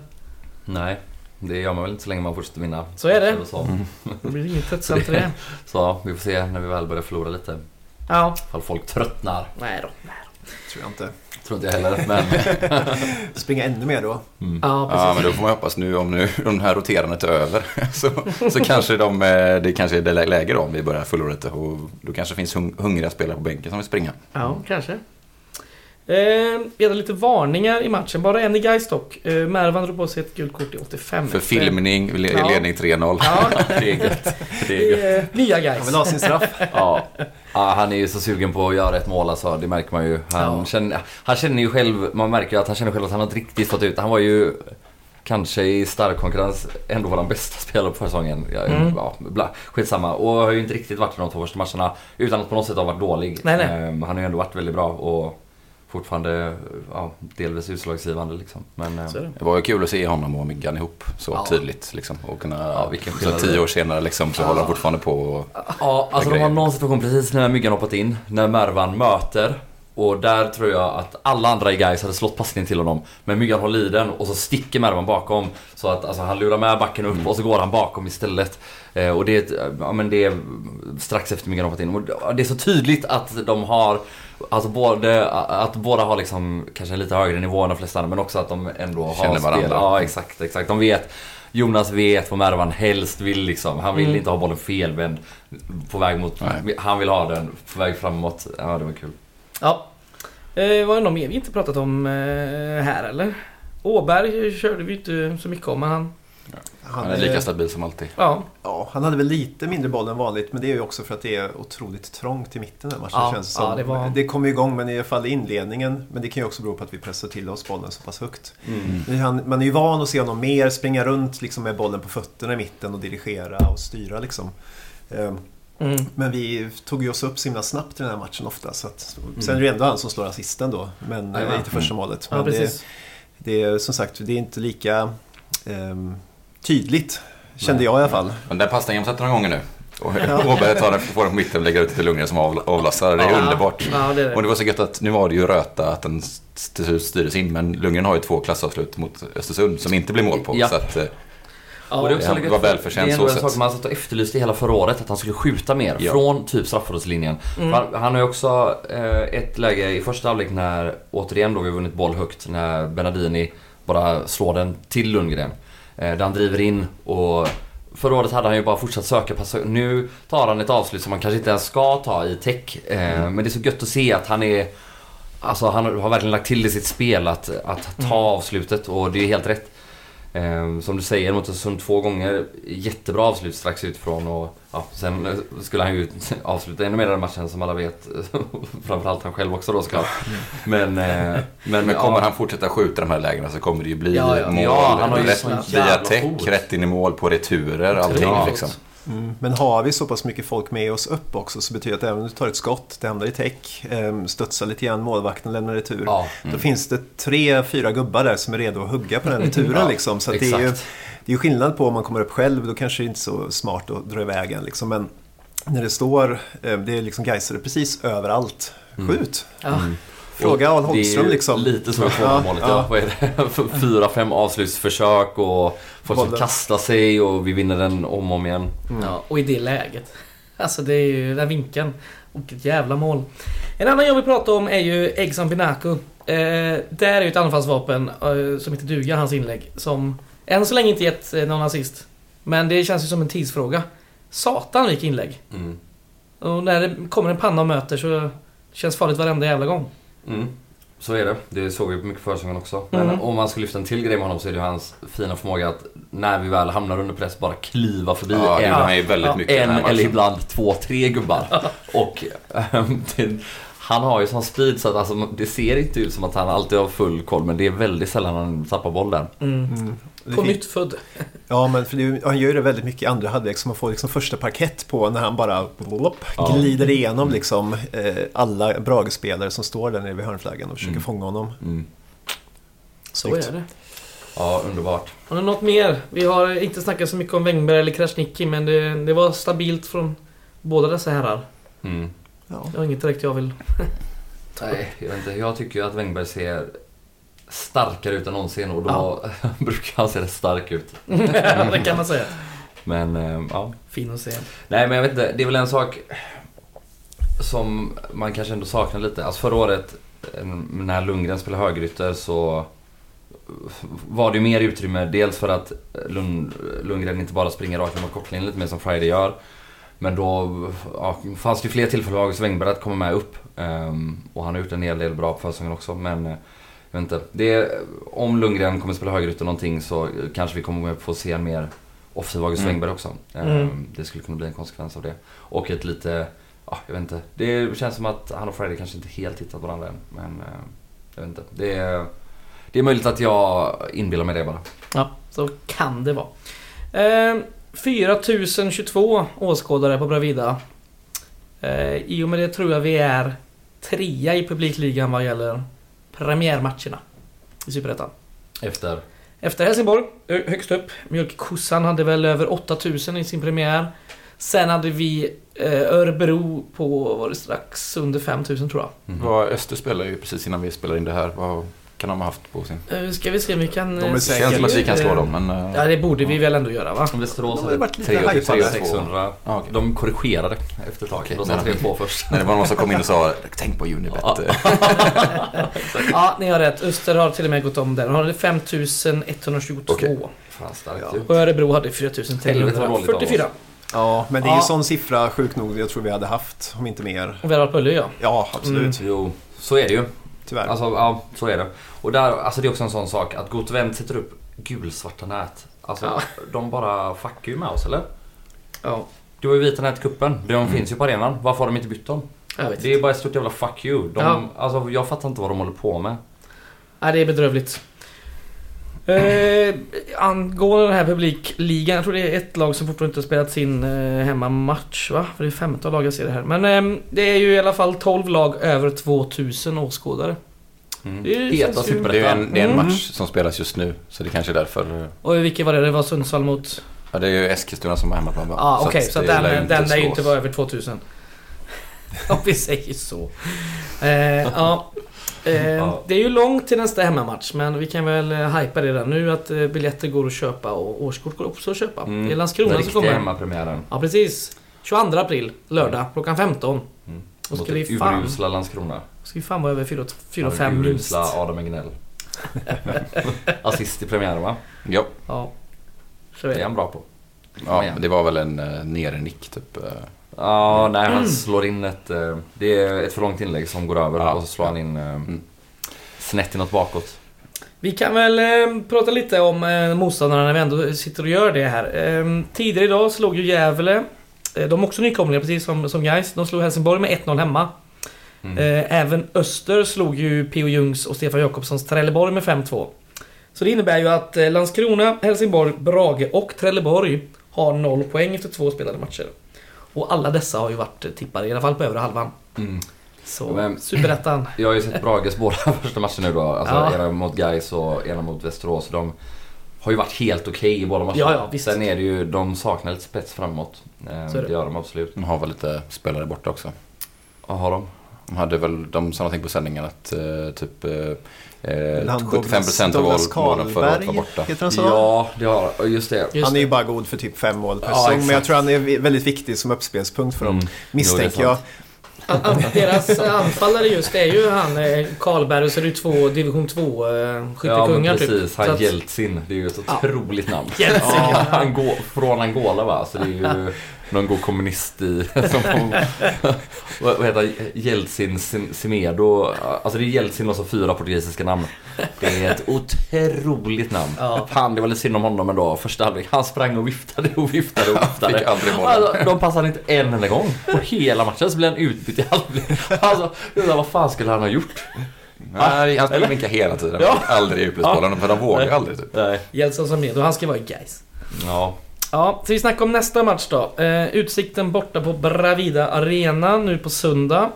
Nej, det gör man väl inte så länge man fortsätter vinna. Så är det. Så, Det blir inget tröttsamt det. så vi får se när vi väl börjar förlora lite. Ja. Ifall folk tröttnar. Nej då. Tror jag inte. Tror inte jag heller, men... Springa ännu mer då. Mm. Ja, precis. Ja, men då får man hoppas nu om nu om det här roterandet är över så, så kanske de, eh, det kanske är det lä- läge då om vi börjar förlora lite och då kanske finns hung, hungriga spelare på bänken som vill springa. Ja, kanske. Eh, vi hade lite varningar i matchen. Bara en i Gais dock. Eh, Mervan drog på sig ett gult kort i 85. För filmning, le- Ja. ledning 3-0. Ja, Det är gött. Det är gött. eh, nya Han Gais. vill ha sin straff. Ja. ja, han är ju så sugen på att göra ett mål alltså. Det märker man ju. Han, Ja. känner, han känner ju själv, man märker ju att han känner själv att han har inte riktigt fått ut. Han var ju kanske i stark konkurrens ändå vår bästa spelare på försäsongen. Ja, Mm. ja, bla, skitsamma. Och har ju inte riktigt varit i de två första matcherna utan att på något sätt ha varit dålig. Nej, nej. Ehm, han har ju ändå varit väldigt bra och fortfarande ja, delvis utslagsgivande liksom. Men, är det. Det var ju kul att se honom och Myggan ihop så Ja. tydligt. Liksom, och kunna, Ja, vilken så tio år senare liksom, så håller de fortfarande på och, Ja, alltså de har någon situation precis när Myggan hoppat in. När Mervan möter Och där tror jag att alla andra i Gais hade slått passningen till honom. Men Myggan håller i den och så sticker Mervan bakom. Så att alltså, han lurar med backen upp och så går han bakom istället. Eh, och det är, ja, men det är strax efter Myggan hoppat in. Och det är så tydligt att de har Alltså både, att båda har liksom kanske en lite högre nivå än de flesta andra men också att de ändå har Känner varandra. spel. Ja exakt, exakt. De vet Jonas vet vad Mervan helst vill liksom. Han vill Mm. inte ha bollen felvänd på väg mot... Nej. Han vill ha den på väg framåt. Ja, det var kul. Ja. Eh, var det något mer vi inte pratat om eh, här eller? Åberg körde vi inte så mycket om men han... Han är lika stabil som alltid. Ja. Ja, han hade väl lite mindre boll än vanligt men det är ju också för att det är otroligt trångt i mitten den matchen Ja, känns det som. ja, det var- det kom ju igång men i alla fall i inledningen. Men det kan ju också bero på att vi pressar till oss bollen så pass högt. Han, man är ju van att se honom mer springa runt liksom med bollen på fötterna i mitten och dirigera och styra liksom. Ehm, Mm. Men vi tog ju oss upp så himla snabbt i den här matchen ofta. Så att, Sen är det ändå han som slår assisten då, men Jajamän. eh, inte första målet. Ja Men det, precis. det är som sagt, det är inte lika ehm, tydligt. Kände jag i alla fall. Men den passningen har sett några gånger nu. Och. Åberg tar den, får den på mitten och lägger ut till Lundgren som av- avlastar. Det är Ja. underbart. Ja det är Och det. det var så gött att nu var det ju Röta att den till slut styrdes in. Men Lundgren har ju två klassavslut mot Östersund som inte blir mål på. Ja. Så att, eh, Ja, och det är också lite- var välförtjänt Det är ändå en sak man satt och efterlyste hela förra året, att han skulle skjuta mer Ja. från typ straffområdeslinjen. Mm. Han, han har ju också eh, ett läge i första halvlek när, återigen då vi har vunnit boll högt, när Benadini bara slår den till Lundgren. Eh, där han driver in och Förra året hade han ju bara fortsatt söka passa. Nu tar han ett avslut som man kanske inte ens ska ta i tech. Eh, Men det är så gött att se att han är... Alltså han har verkligen lagt till i sitt spel att, att ta avslutet och det är helt rätt. Eh, som du säger mot Östersund två gånger. Jättebra avslut strax utifrån och ja, sen eh, skulle han ju avsluta ännu mer den matchen som alla vet. Framförallt han själv också då såklart. Men, eh, men, men kommer ja, han fortsätta skjuta de här lägena så kommer det ju bli Ja, ja. mål. Ja, han har ju rätt, via fot. rätt in i mål på returer, allting Ja. liksom. Mm. Men har vi så pass mycket folk med oss upp också så betyder det att även om du tar ett skott, det hamnar i täck, eh, studsar lite grann, målvakten lämnar retur. Ja, Då finns det tre, fyra gubbar där som är redo att hugga på den returen. Ja, liksom. Så att det är ju det är ju skillnad på om man kommer upp själv, då kanske det inte är så smart att dra iväg en. Liksom. Men när det står, eh, det är liksom Gaisare precis överallt. Skjut! Ja. Fråga Al Holmström liksom. Lite som i Ja, förra målet. Ja, ja. Vad är det? Fyra, fem avslutsförsök och folk som kastar sig och vi vinner den om och om igen. Ja, och i det läget. Alltså det är ju den här vinkeln. Och ett jävla mål. En annan jag vill prata om är ju Exxon Binaco. Eh, där är ju ett anfallsvapen eh, som inte duger, hans inlägg. Som än så länge inte gett eh, någon assist. Men det känns ju som en tidsfråga. Satan vilka inlägg. Mm. Och när det kommer en panna och möter så känns farligt varenda jävla gång. Mm. Så är det. Det såg vi på mycket försäsongen också. Men Mm. om man ska lyfta en till grej med honom så är det ju hans fina förmåga att när vi väl hamnar under press bara kliva förbi Ja, en, han ju väldigt Ja, mycket en eller ibland två, tre gubbar. Och ehm, det, han har ju sån speed så att alltså, det ser inte ut som att han alltid har full koll men det är väldigt sällan han tappar bollen. Mm. På nytt född. Ja, men för det, är ju- han gör det väldigt mycket i andra halvlek så man får liksom första parkett på när han bara blopp, Ja. glider igenom liksom eh, alla Brage-spelare som står där nere vid hörnflaggan och försöker Mm. fånga honom. Mm. Så är det. Ja, underbart. Har ni något mer? Vi har inte snackat så mycket om Wängberg eller Krasniqi men det, det var stabilt från båda dessa herrar. Mm. Ja. Det var inget direkt jag vill... Nej, jag vet inte. Jag tycker ju att Wängberg ser starkare ut än någonsin och då brukar han se rätt stark ut. det kan man säga. Men eh, ja. Fin att se. Nej men jag vet inte, det är väl en sak som man kanske ändå saknar lite. Alltså förra året eh, när Lundgren spelade högerytter så var det ju mer utrymme. Dels för att Lund, Lundgren inte bara springer rakt mot kortlinjen lite mer som Friday gör. Men då ja, fanns det ju fler tillfällen för August Wängberg att komma med upp. Ehm, och han har gjort en hel del bra på försäsongen också. Men eh, jag vet inte. Det är, om Lundgren kommer spela högerytter någonting så kanske vi kommer få se en mer offensiv August Mm. Wängberg också. Ehm, Mm. Det skulle kunna bli en konsekvens av det. Och ett lite, ja jag vet inte. Det känns som att han och Friday kanske inte helt hittat varandra än. Men eh, jag vet inte. Det är, det är möjligt att jag inbillar mig det bara. Ja, så kan det vara. Eh, 4022 åskådare på Bravida. Eh, I och med det tror jag vi är trea i publikligan vad gäller premiärmatcherna i Superettan. Efter. Efter Helsingborg, högst upp. Mjölkkossan hade väl över 8000 i sin premiär. Sen hade vi eh, Örebro på, var det strax under 5000 tror jag. Mm. Vad Öster spelar ju precis innan vi spelar in det här. Vad kan de ha haft på sin... Eh, ska vi se om vi kan... De är eh, säkert- känns som att vi kan slå dem, men... eh, Ja, det borde vi väl ändå göra va? Västerås De har ju varit lite 3 hypade. 600. Ja, okej. De korrigerade efter ett tag. Okej, De sa nej. 3-2 först. Nej, det var någon som kom in och sa Tänk på Unibet. Ja. Ni har rätt. Öster har till och med gått om där. De hade 5122. Okej. Fan starkt Ja. Och Örebro hade Helvete vad dåligt av oss. 4344. Ja, men det är ju Ja. sån siffra sjukt nog jag tror vi hade haft, om inte mer. Och Värvar Pölje ja. Ja, absolut. Jo, så är det ju. Tyvärr. Alltså, ja, så är det. Och där, alltså det är också en sån sak att Gotevent sätter upp gulsvarta nät. Alltså, Ja. de bara fuckar ju med oss, eller? Ja, Det var ju vita nät i cupen. De finns ju på arenan. Varför har de inte bytt dem? jag vet Det är bara ett stort jävla fuck you. De, Ja. alltså, jag fattar inte vad de håller på med. Nej, det är bedrövligt. Eh, angående den här publikligan, jag tror det är ett lag som fortfarande inte har spelat sin eh, hemmamatch va? För det är 15 lag jag ser det här. Men eh, det är ju i alla fall 12 lag över 2000 åskådare. Mm. Det är- Heta ju- Det är en, det är en Mm. match som spelas just nu, så det kanske är därför. Och vilka var det? Det var Sundsvall mot... Ja, det är ju Eskilstuna som har hemmaplan? Ja, okej. att så det den, den lär ju inte vara över 2000. Om vi säger så. Eh, ja. Eh, Ja. Det är ju långt till nästa hemmamatch men vi kan väl eh, hypa det redan nu att eh, biljetter går att köpa och årskort går också att köpa. Mm. Det är Landskrona Den som riktiga kommer. hemmapremiären. Ja precis. 22 april, lördag klockan 15. Mm. Och Mot ska vi det fan, urusla Landskrona. ska vi fan vara över 4-5 Ja, minst. Urusla Adam Egnell. Assist i premiären va? Ja, Ja. Så Det är är det. han bra på. ja det var väl en uh, nere-nick typ. Ja, nej Mm. han slår in ett... eh, Det är ett för långt inlägg som går över Ja. och så slår han in eh, snett inåt bakåt. Vi kan väl eh, prata lite om eh, motståndarna när vi ändå sitter och gör det här. Eh, tidigare idag slog ju Gävle, eh, de är också nykomlingar precis som, som Gais. De slog Helsingborg med 1-0 hemma. Mm. Eh, även Öster slog ju P.O. Jungs och Stefan Jakobssons Trelleborg med 5-2. Så det innebär ju att eh, Landskrona, Helsingborg, Brage och Trelleborg har noll poäng efter två spelade matcher. Och alla dessa har ju varit eh, tippade, i alla fall på övre halvan. Mm. Så, Men- Superettan. Jag har ju sett Brages båda första matcher nu då. Alltså Ja. ena mot Gais och ena mot Västerås. De har ju varit helt okej i båda matcherna. Ja, ja, visst. Sen är det ju, de saknar lite spets framåt. Eh, Så det. det gör de absolut. De har väl lite spelare borta också. Vad har de? De hade väl, de sa någonting på sändningen att eh, typ eh, eh, Han 75% av målen förra året var Karlberg, borta. heter han så? Ja, det har. Just det. Just han är ju bara god för typ fem mål per Ja, säsong, men jag tror han är väldigt viktig som uppspelspunkt för dem. Mm. Misstänker Jo, jag. Deras anfallare just är ju han eh, Karlberg och så är det två division 2 eh, Ja, skyttekungar precis. typ. Så Han att- Jeltsin. Det är ju ett Ja. otroligt namn. Jeltsin, Ja, ja. han går från Angola va? Så det är ju någon god kommunist i... Som, vad, vad heter han? Jeltsin Simedo. Alltså det är Jeltsin och så fyra portugisiska namn. Det är ett otroligt namn. Ja. Fan, det var lite synd om honom ändå. Första halvlek. Han sprang och viftade och viftade och viftade. Fick aldrig bollen. Alltså, de passade inte en enda gång på hela matchen. Så blev han utbytt i halvlek. Alltså, undrar, vad fan skulle han ha gjort? Nej, han skulle vinka hela tiden. Ja. Aldrig djupledsbollen, för de vågar aldrig typ. Nej. Jeltsin som med och han ska vara i Gais. Ja. Ja, så vi snackar om nästa match då. Eh, utsikten borta på Bravida Arena nu på söndag.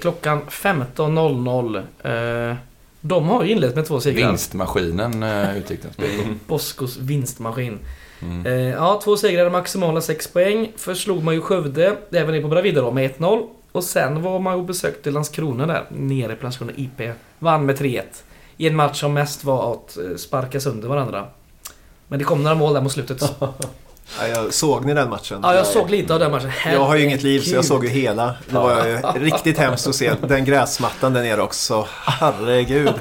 Klockan 15.00. Eh, de har ju inlett med två segrar. Vinstmaskinen uh, Utsikten. Mm. Boskos vinstmaskin. Mm. Eh, ja, två segrar, maximala 6 poäng. Först slog man ju Skövde, även det på Bravida då, med 1-0. Och sen var man och besökte Landskrona där, nere på Landskrona IP. Vann med 3-1. I en match som mest var att eh, sparka sönder varandra. Men det kom några mål där mot slutet. Ja, jag såg ni den matchen? Ja, jag såg lite av den matchen. Jag har ju inget liv så jag såg ju hela. Det var ju riktigt hemskt att se. Den gräsmattan där nere också. Herregud.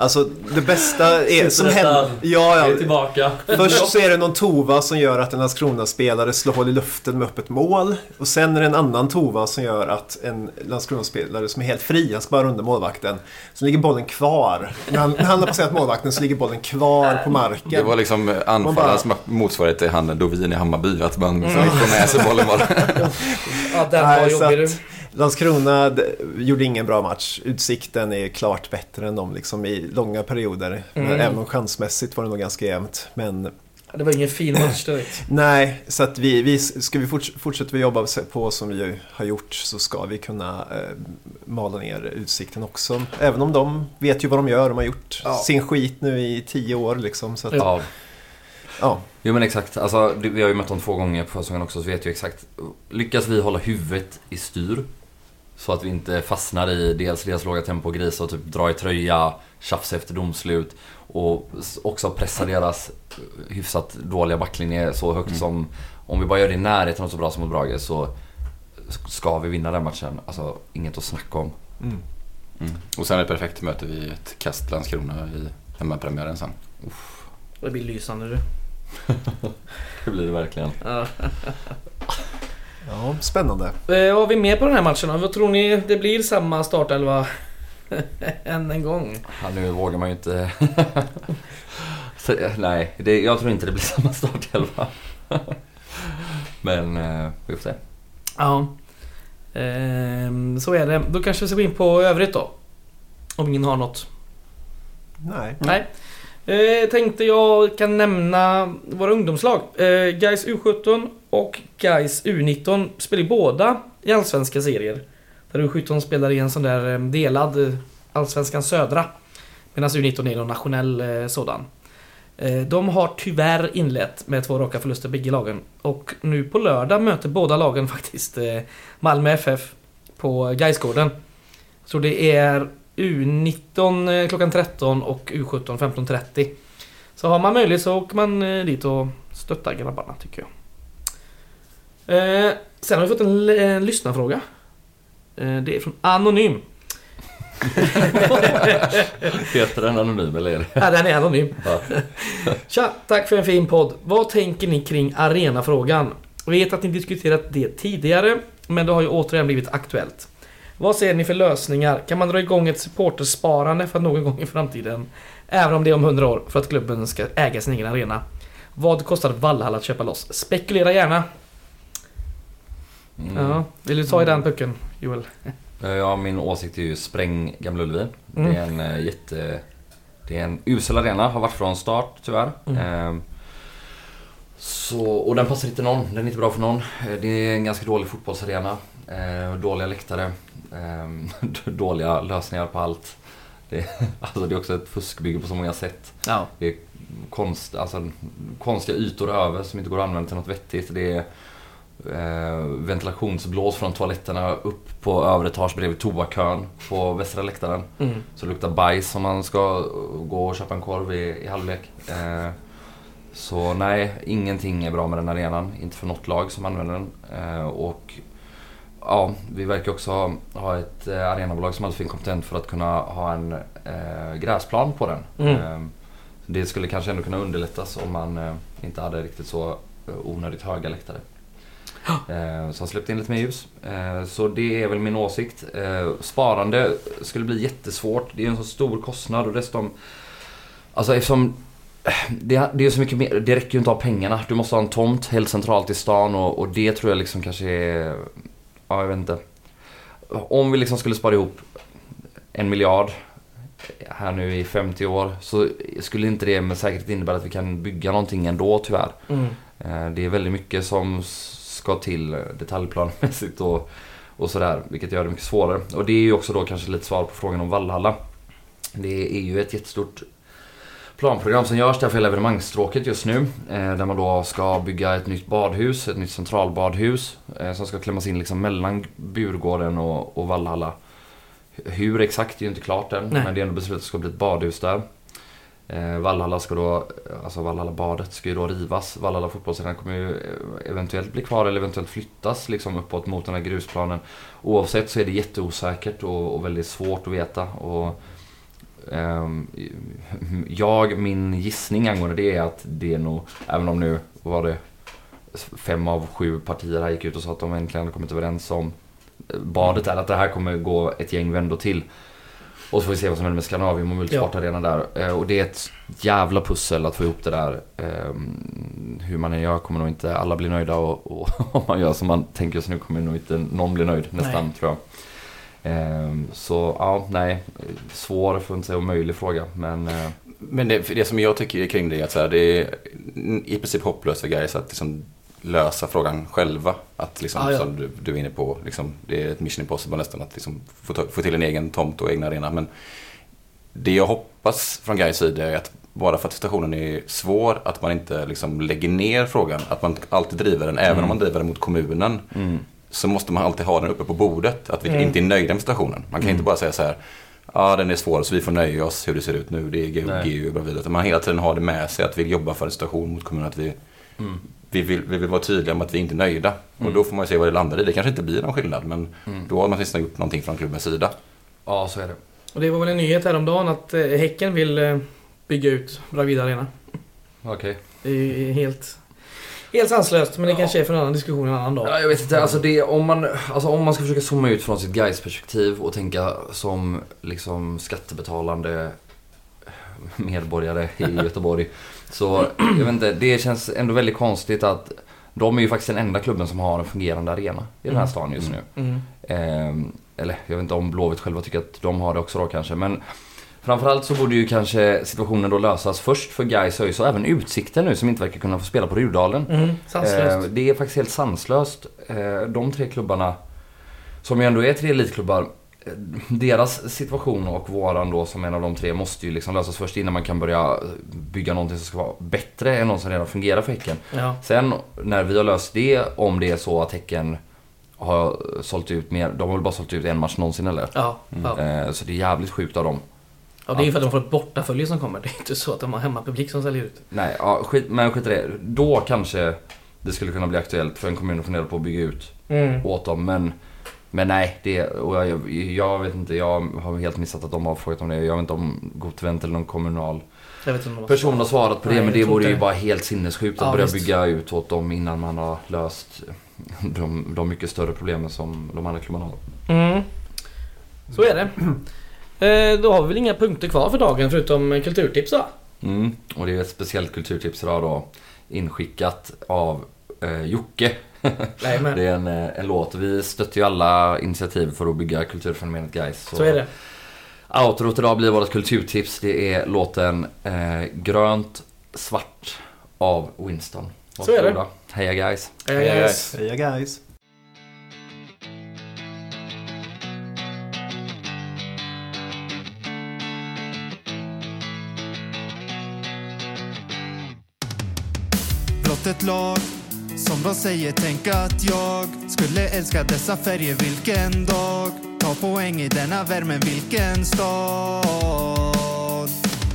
Alltså det bästa är som händer... Ja, ja. tillbaka. Först så är det någon tova som gör att en Landskrona-spelare slår hål i luften med öppet mål. Och sen är det en annan tova som gör att en Landskrona-spelare som är helt fri, han ska bara runda målvakten. Så ligger bollen kvar. När han, när han har passerat målvakten så ligger bollen kvar på marken. Det var liksom anfallarens motsvarighet till han Dovin i Hammarby. Att man mm. får med sig bollen bara. Ja, den var jobbig Landskrona gjorde ingen bra match. Utsikten är klart bättre än dem liksom, i långa perioder. Men Mm. även om chansmässigt var det nog ganska jämnt. Men Det var ingen fin match direkt. nej, så att vi, vi ska vi forts fortsätter vi jobba på som vi ju har gjort så ska vi kunna eh, mala ner Utsikten också. Även om de vet ju vad de gör. De har gjort Ja. sin skit nu i tio år liksom. Så att, Ja. Ja. Jo men exakt, alltså, vi har ju mött dem två gånger på försäsongen också så vet jag exakt. Lyckas vi hålla huvudet i styr så att vi inte fastnar i dels deras låga tempo och typ dra i tröja, tjafsa efter domslut och också pressa deras hyfsat dåliga backlinje så högt Mm. som om vi bara gör det i närheten av så bra som mot Brage så ska vi vinna den matchen. Alltså inget att snacka om. mm. Mm. Och sen är det perfekt möter vi ett kast Landskrona i hemmapremiären sen. Det blir lysande du. Det blir det verkligen. Ja. spännande. Eh, Har vi mer på den här matchen då? Vad tror ni det blir samma startelva än en gång? Ja, nu vågar man ju inte... så, eh, nej, det, jag tror inte det blir samma startelva. Men eh, vi får se. Ja. Ehm, så är det. Då kanske vi ska gå in på övrigt då. Om ingen har något. Nej. Nej. Eh, tänkte jag kan nämna våra ungdomslag. Eh, Gais U17 och Gais U19 spelar ju båda i allsvenska serier. Där U17 spelar i en sån där eh, delad eh, Allsvenskan södra. Medan U19 är någon nationell eh, sådan. De har tyvärr inlett med två raka förluster bägge lagen. Och nu på lördag möter båda lagen faktiskt Malmö FF på Gaisgården. Så det är U19 klockan 13 och U17 15.30. Så har man möjlighet så åker man dit och stöttar grabbarna tycker jag. Eh, sen har vi fått en, en lyssnarfråga. Eh, det är från Anonym. Heter den anonym eller är det? Ja, den är anonym. Ja. Tja, tack för en fin podd. Vad tänker ni kring arenafrågan? Vet att ni diskuterat det tidigare, men det har ju återigen blivit aktuellt. Vad ser ni för lösningar? Kan man dra igång ett supportersparande för någon gång i framtiden? Även om det är om 100 år, för att klubben ska äga sin egen arena. Vad kostar Valhall att köpa loss? Spekulera gärna. Mm. Ja, vill du ta i den pucken, Joel? Eh, Ja, min åsikt är ju spräng Gamla Ullevi. Mm. Det är en eh, jätte... Det är en usel arena, har varit från start tyvärr. Mm. Ehm, så, och den passar inte någon, den är inte bra för någon. Eh, Det är en ganska dålig fotbollsarena. Eh, dåliga läktare. ehm, dåliga lösningar på allt. Det, alltså det är också ett fuskbygge på så många sätt. Ja. Det är konst, alltså, konstiga ytor över som inte går att använda till något vettigt. Det är eh, ventilationsblås från toaletterna upp på övre etage bredvid toakön på västra läktaren. Mm. Så det luktar bajs om man ska gå och köpa en korv i, i halvlek. Eh, så nej, ingenting är bra med den arenan. Inte för något lag som använder den. Eh, och ja, vi verkar också ha, ha ett eh, arenabolag som är för kompetent för att kunna ha en eh, gräsplan på den. Mm. Eh, det skulle kanske ändå kunna underlättas om man eh, inte hade riktigt så onödigt höga läktare. Eh, så har släppt in lite mer ljus. Eh, så det är väl min åsikt. Eh, sparande skulle bli jättesvårt. Det är en så stor kostnad och dessutom... Alltså eftersom... eh, Det, det är så mycket mer, det räcker ju inte av pengarna. Du måste ha en tomt helt centralt i stan och, och det tror jag liksom kanske är... Ja, jag vet inte. Om vi liksom skulle spara ihop en miljard här nu i 50 år så skulle inte det med säkerhet innebära att vi kan bygga någonting ändå tyvärr. Mm. Det är väldigt mycket som ska till detaljplanmässigt och, och sådär, vilket gör det mycket svårare. Och det är ju också då kanske lite svar på frågan om Vallhalla. Det är ju ett jättestort planprogram som görs där för hela evenemangsstråket just nu. eh, Där man då ska bygga ett nytt badhus, ett nytt centralbadhus eh, som ska klämmas in liksom mellan Burgården och, och Vallhalla. Hur exakt är ju inte klart än, Nej. men det är ändå beslutat att det ska bli ett badhus där. Eh, Vallhalla ska då, alltså Vallhalla badet ska ju då rivas. Vallhalla fotbollsarena kommer ju eh, eventuellt bli kvar eller eventuellt flyttas liksom uppåt mot den här grusplanen. Oavsett så är det jätteosäkert och, och väldigt svårt att veta. Och, eh, jag, min gissning angående det är att det är nog, även om nu var det fem av sju partier här gick ut och sa att de äntligen hade kommit överens om eh, badet är att det här kommer gå ett gäng vändor till. Och så får vi se vad som händer med Scandinavium och Multisportarenan där. Eh, Och det är ett jävla pussel att få ihop det där. Ehm, Hur man än gör kommer nog inte alla bli nöjda och, och om man gör som man tänker så nu kommer nog inte någon bli nöjd nästan Nej. tror jag. Ehm, Så ja, nej. Svår för att inte säga omöjlig fråga men eh, Men det, det som jag tycker kring det är att så här, det är i princip hopplöst för Gais att liksom lösa frågan själva. Att liksom, Ja, ja. som du, du är inne på, liksom, det är ett mission impossible nästan att liksom få, ta, få till en egen tomt och egna arena. Men det jag hoppas från Gais sida är att bara för att situationen är svår, att man inte liksom lägger ner frågan. Att man alltid driver den, även om man driver den mot kommunen. Så måste man alltid ha den uppe på bordet. Att vi inte är nöjda med situationen. Man kan inte bara säga så här, ja den är svår så vi får nöja oss hur det ser ut nu. Det är GU, och bra vidare. Man hela tiden har det med sig att vi jobbar för en situation mot kommunen. Att vi, vi, vill, vi vill vara tydliga med att vi inte är nöjda. Och då får man ju se vad det landar i. Det kanske inte blir någon skillnad, men då har man åtminstone gjort någonting från klubbens sida. Ja, så är det. Och det var väl en nyhet häromdagen att eh, Häcken vill eh, bygga ut Bravida Arena. Okej. Det är ju helt, helt sanslöst, men det kanske är för en annan diskussion en annan dag. Ja, jag vet inte, alltså, det, om, man, alltså om man ska försöka zooma ut från sitt guys perspektiv och tänka som liksom skattebetalande medborgare i Göteborg. Så jag vet inte, det känns ändå väldigt konstigt att de är ju faktiskt den enda klubben som har en fungerande arena i den här Mm. stan just nu. Mm. Ehm, eller jag vet inte om Blåvitt själva tycker att de har det också då kanske. Men framförallt så borde ju kanske situationen då lösas först för Gais ÖIS och även Utsikten nu som inte verkar kunna få spela på Rudalen. Mm. Sanslöst. Eh, det är faktiskt helt sanslöst. Eh, de tre klubbarna, som ju ändå är tre elitklubbar, eh, deras situation och våran då som en av de tre måste ju liksom lösas först innan man kan börja bygga någonting som ska vara bättre än något som redan fungerar för Häcken. ja. Sen när vi har löst det, om det är så att Häcken har sålt ut mer, de har väl bara sålt ut en match någonsin eller? Ja, ja. Eh, så det är jävligt sjukt av dem. ja, det är ju för att de får ett bortafölje som kommer. Det är inte så att de har hemmapublik som säljer ut. Nej, ja, skit, men skit i det. Då kanske det skulle kunna bli aktuellt för en kommun att fundera på att bygga ut Mm. åt dem. Men, men nej, det, och jag, jag, vet inte. Jag har helt missat att de har frågat om det. Jag vet inte om Gotvent eller någon kommunal person har svarat på det. Nej, men det vore ju bara helt sinnessjukt att Ja, börja visst. bygga ut åt dem innan man har löst de, de mycket större problemen som de andra klubbarna har. Mm. Så är det. Eh, då har vi väl inga punkter kvar för dagen förutom kulturtips va? Mm. Och det är ett speciellt kulturtips idag då. Inskickat av eh, Jocke. Nej men Det är en, eh, en låt. Vi stöttar ju alla initiativ för att bygga kulturfenomenet guys. så är det. Outrot idag blir vårt kulturtips. Det är låten eh, Grönt svart av Winston. Så är det. Varsågoda. Heja guys. Eh, Hej, hej. yes. Heja guys! blott ett lag som de säger, tänk att jag skulle älska dessa färger vilken dag? Ta poäng i denna värmen vilken stad?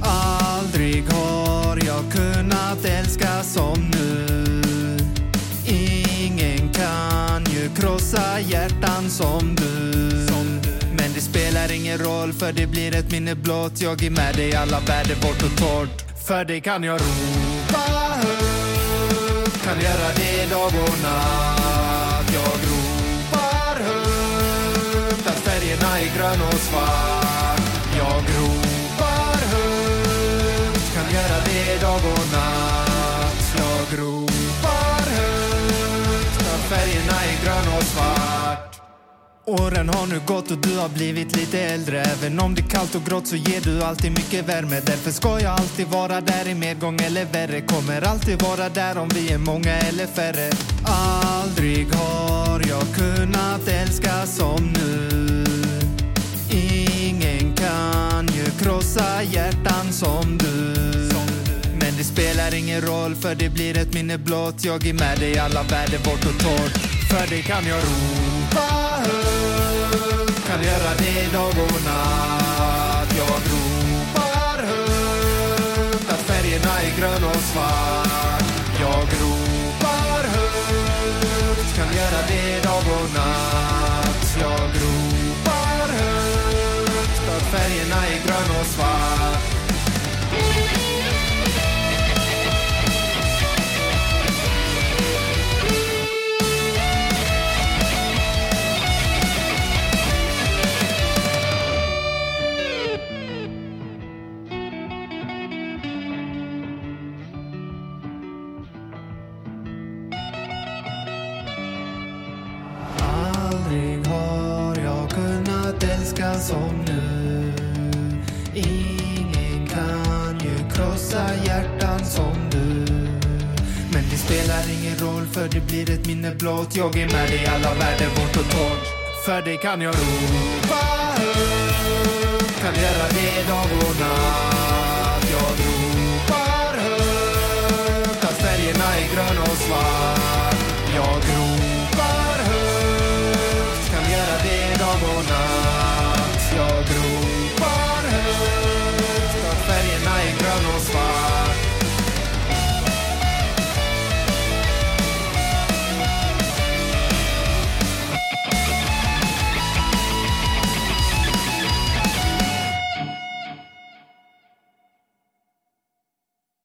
Aldrig har jag kunnat älska som nu. Ingen kan ju krossa hjärtan som du. Men det spelar ingen roll för det blir ett minne blott. Jag är med dig alla världar, bort och torrt. För dig kan jag ropa högt. Kan göra det dag och natt. Jag ropar högt Att färgerna är grön och svart. Jag ropar högt Kan göra det dag och natt. Jag ropar högt Att färgerna är grön och svart. Åren har nu gått och du har blivit lite äldre. Även om det är kallt och grått så ger du alltid mycket värme. Därför ska jag alltid vara där i medgång eller värre. Kommer alltid vara där om vi är många eller färre. Aldrig har jag kunnat älska som nu. Ingen kan ju krossa hjärtan som du. Men det spelar ingen roll för det blir ett minne blott. Jag är med dig alla väder bort och torrt. För det kan jag ropa högt. Kan göra det dag och natt? Jag ropar högt Att färgerna är grön och svart jag är med dig alla värden vårt och torrt. För dig kan jag ropa högt, kan göra det dag och natt. Jag ropar högt att färgerna är grön och svart.